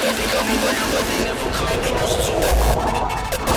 They come near, but they never come close to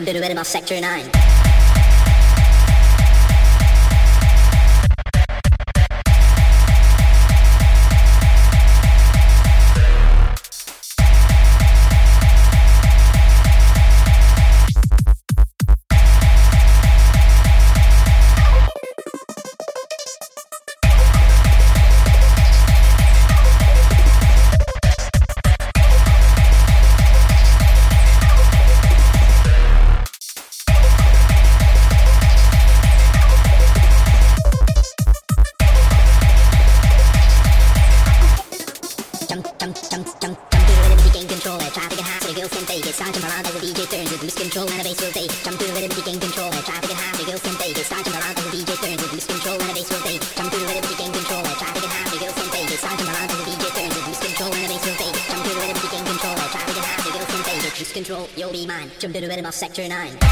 from Bitter Animal Sector 9. Sector 9.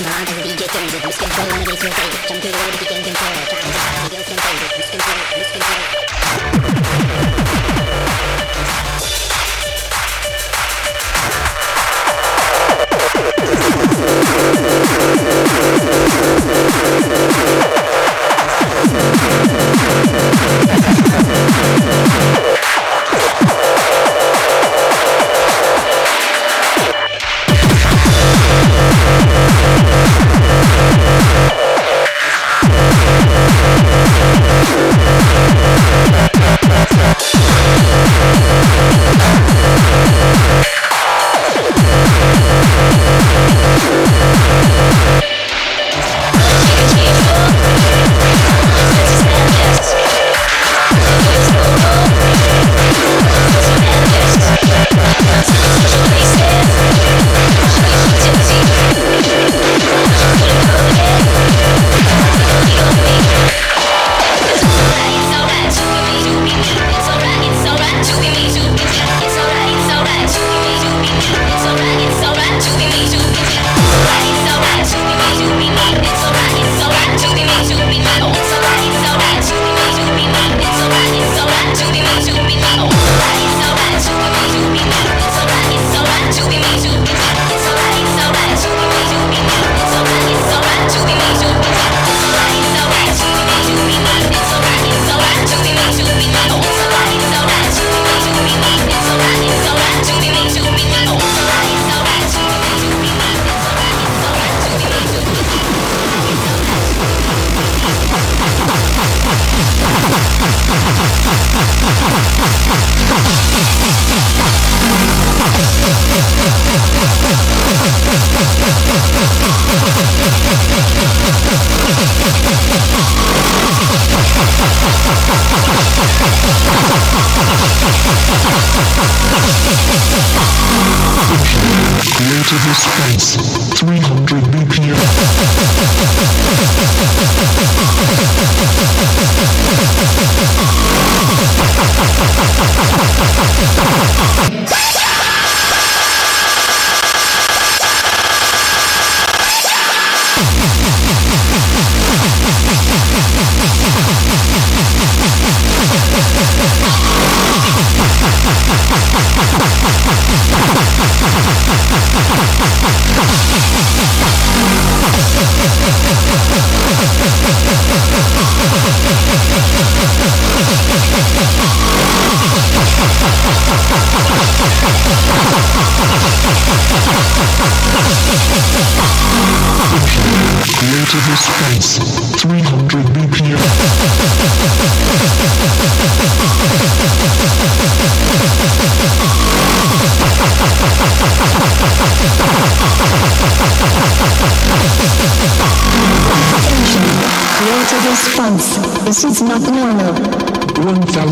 Control, lose control, lose control.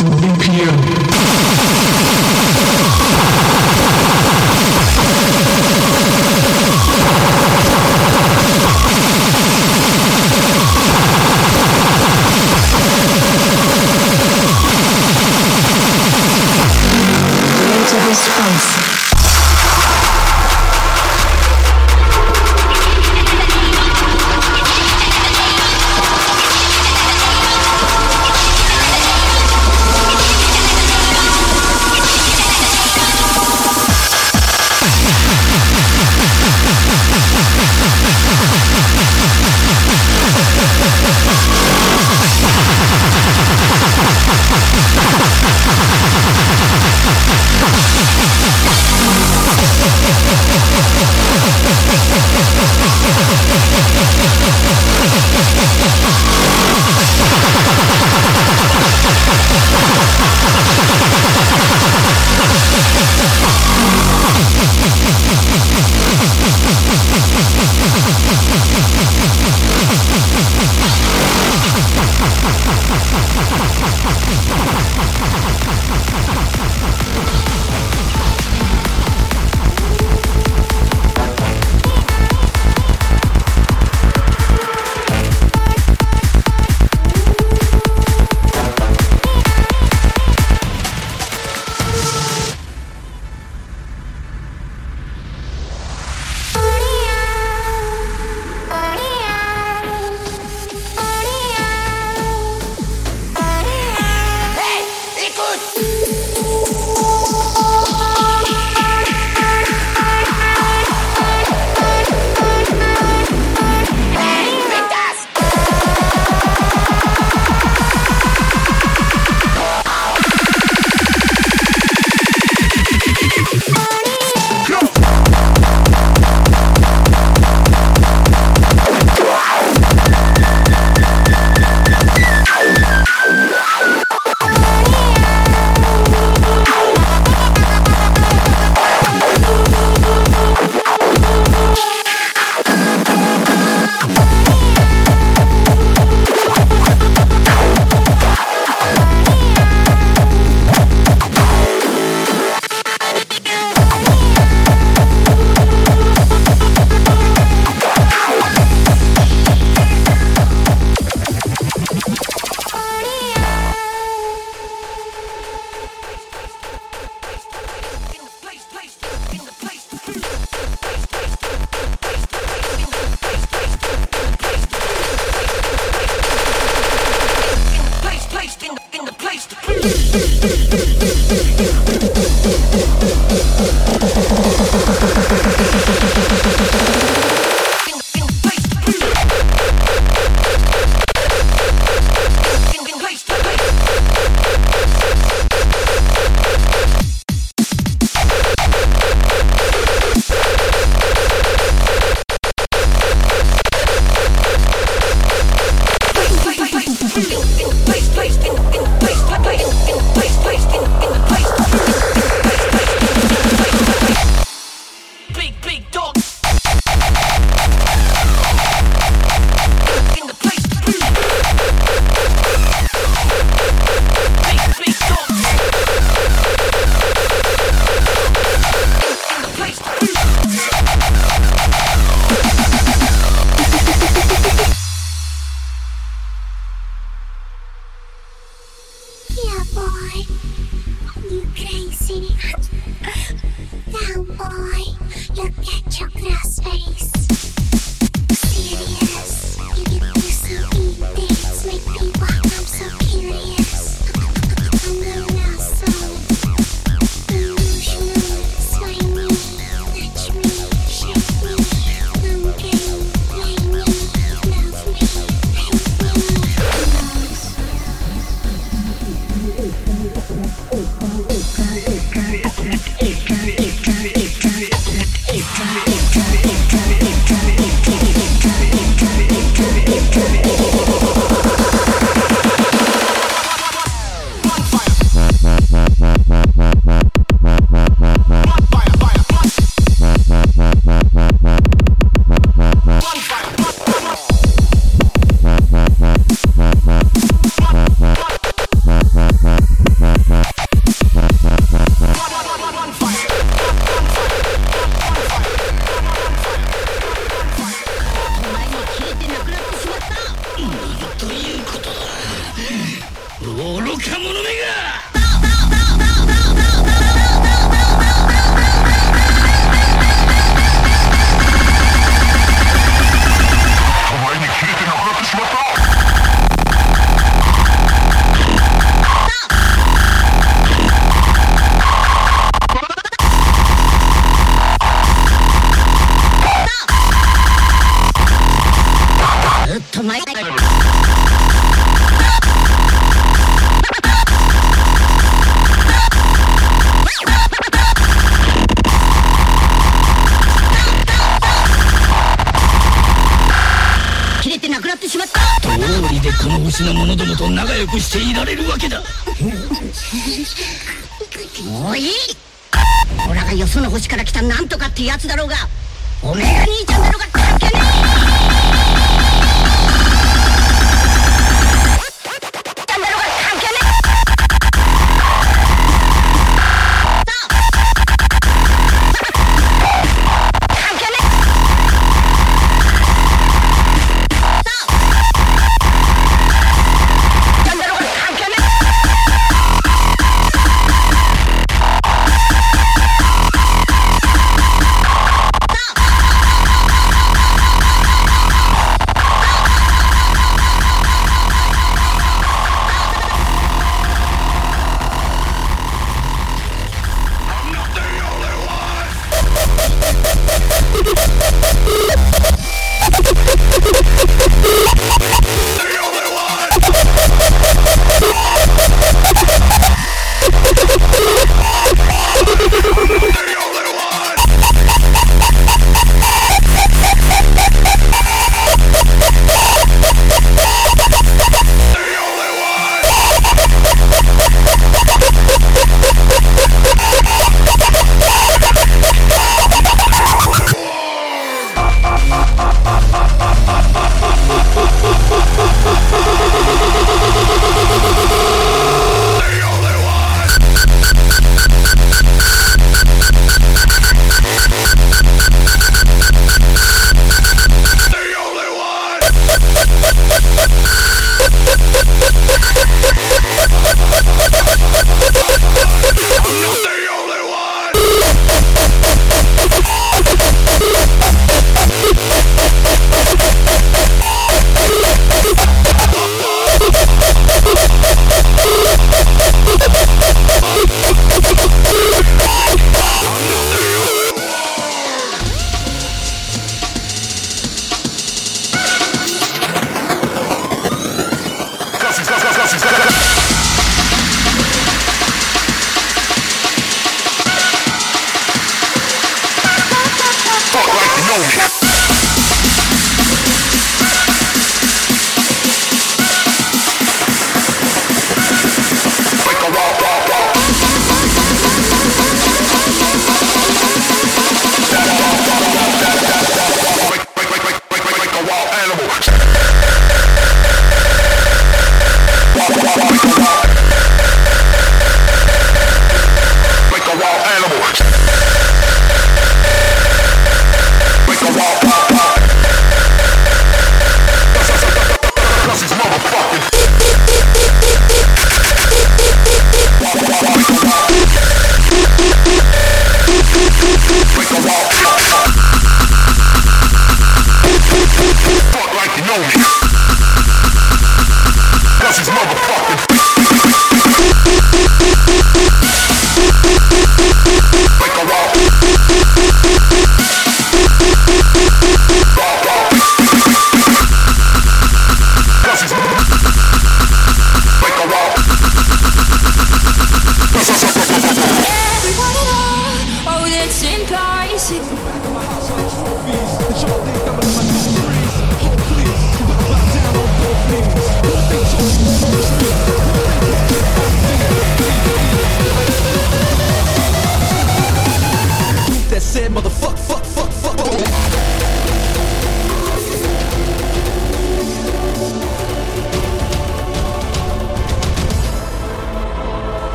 1000 BPM. Creative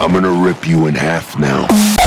I'm gonna rip you in half now.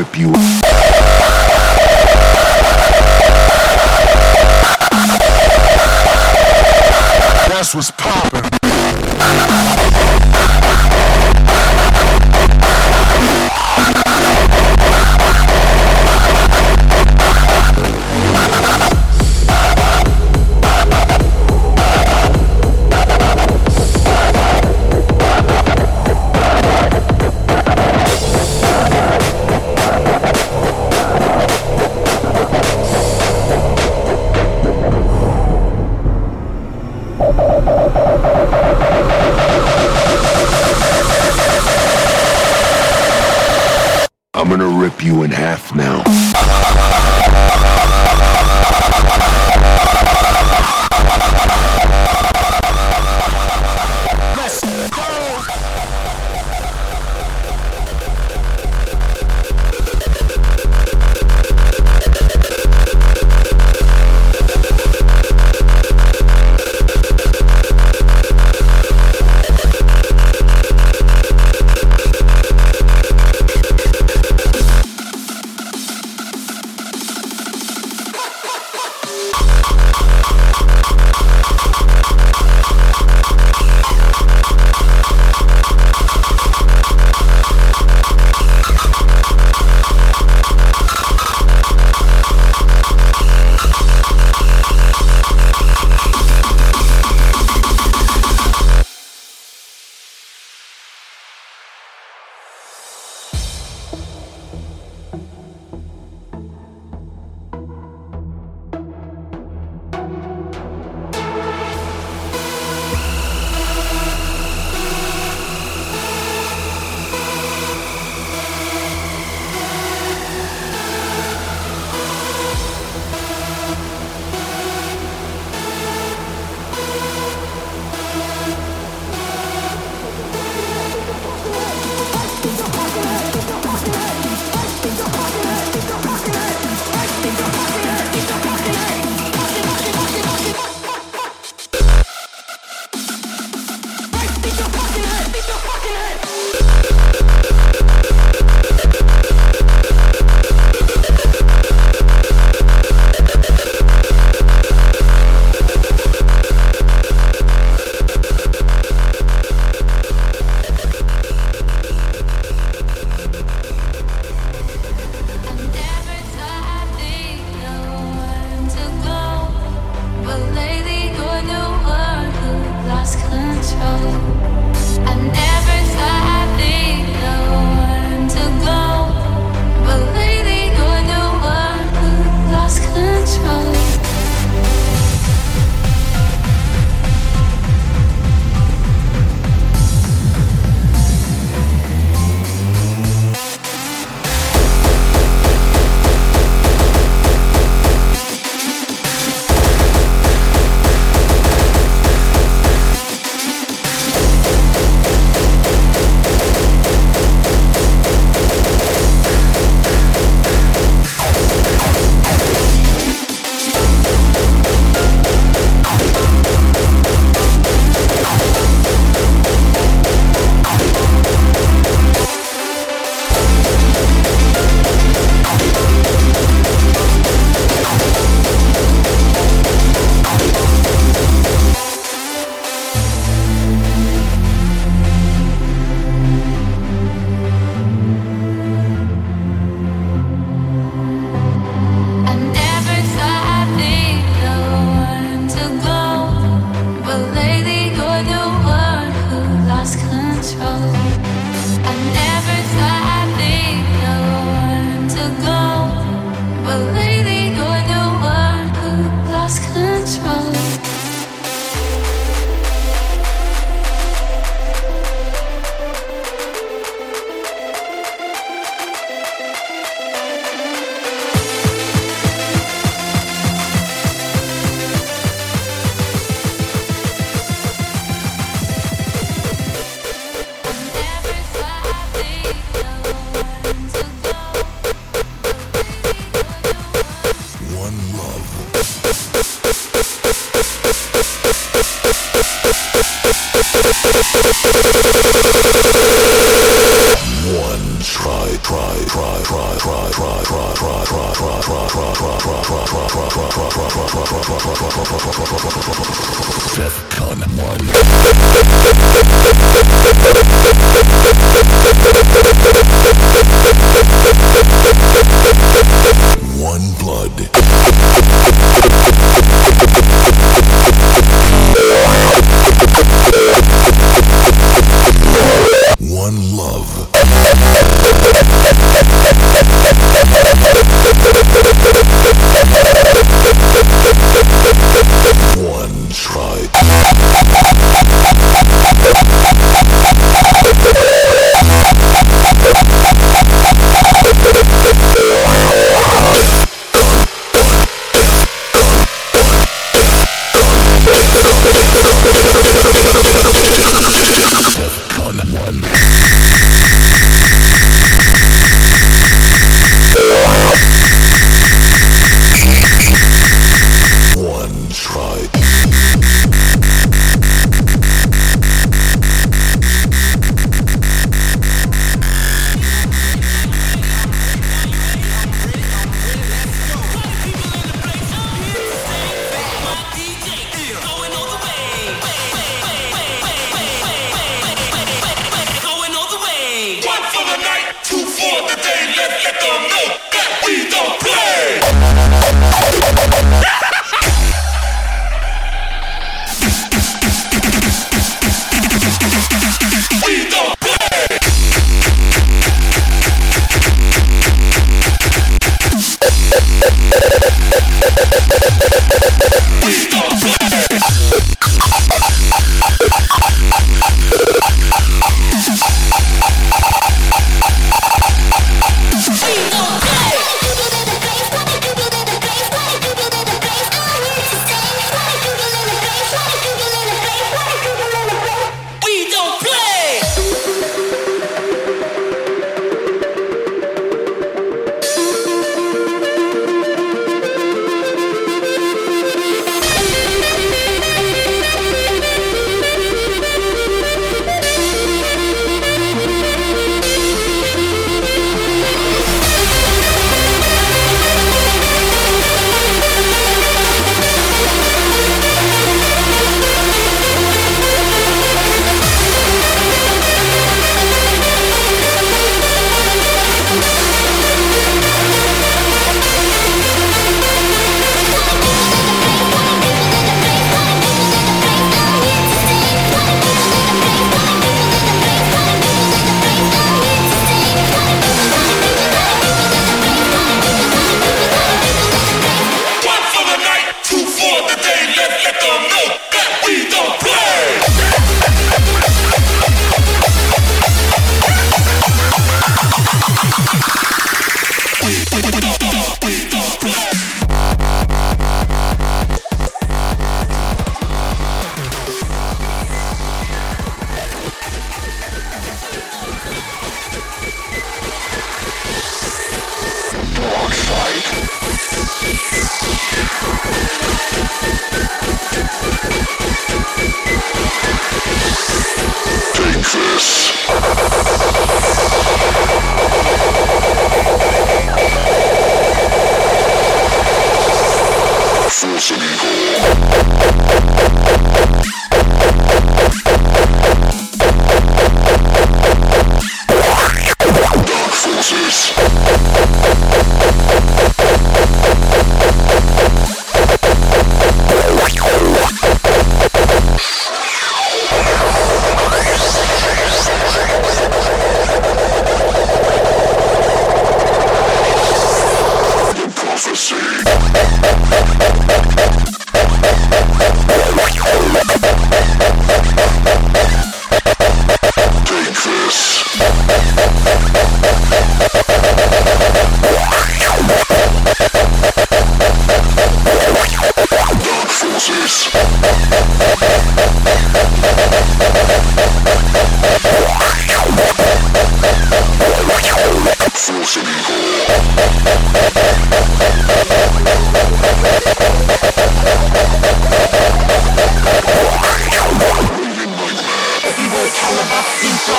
rip you. That's what's.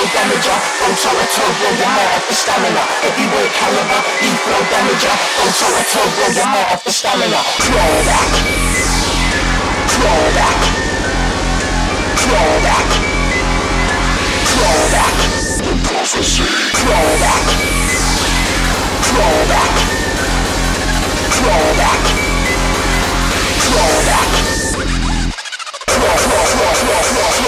flow damager Go toe to toe, your more off the stamina. Heavyweight caliber, you flow damager Go toe to toe, your more off the stamina. Claw back. Claw back. Claw back. Claw back. Prophecy back. Claw back. Claw back. Claw back. Claw, claw, claw, claw, claw.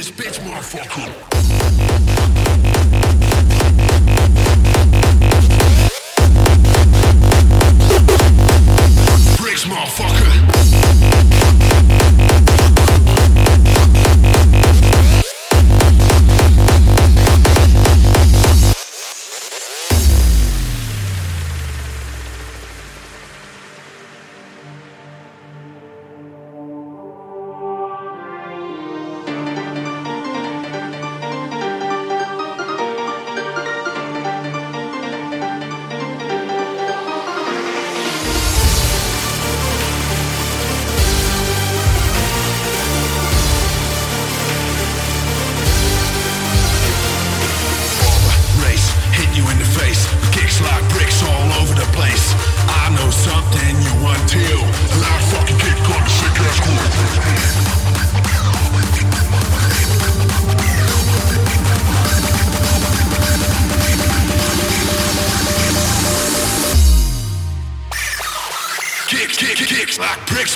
this bitch, motherfucker.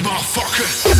motherfucker.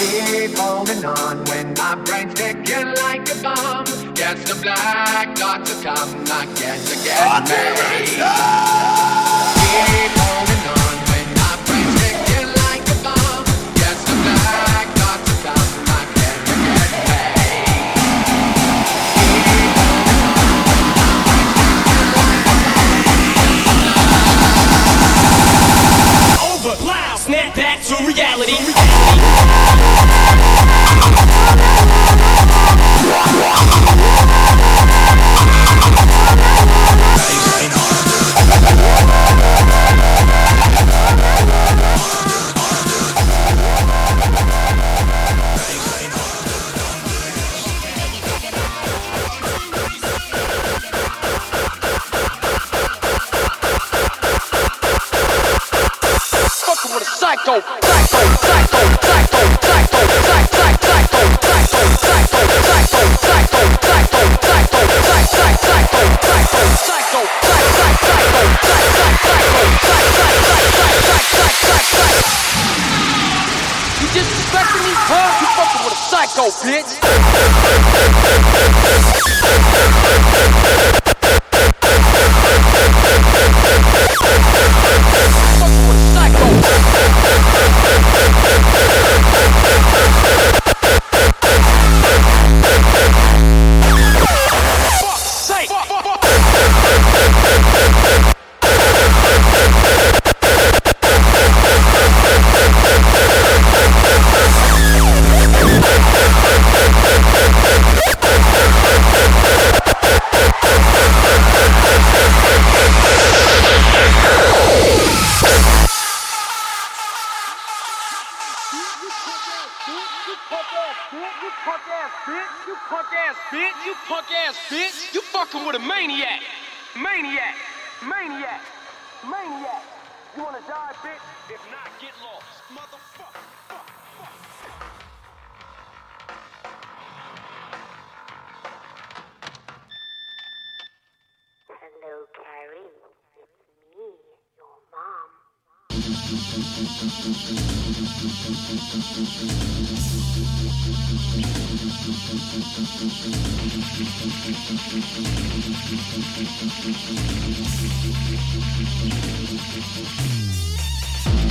Keep holding on when my brain's ticking like a bomb. Gets the black dots to come, I guess I get. with a psycho, psycho, psycho, psycho, psycho, psycho. Thank you.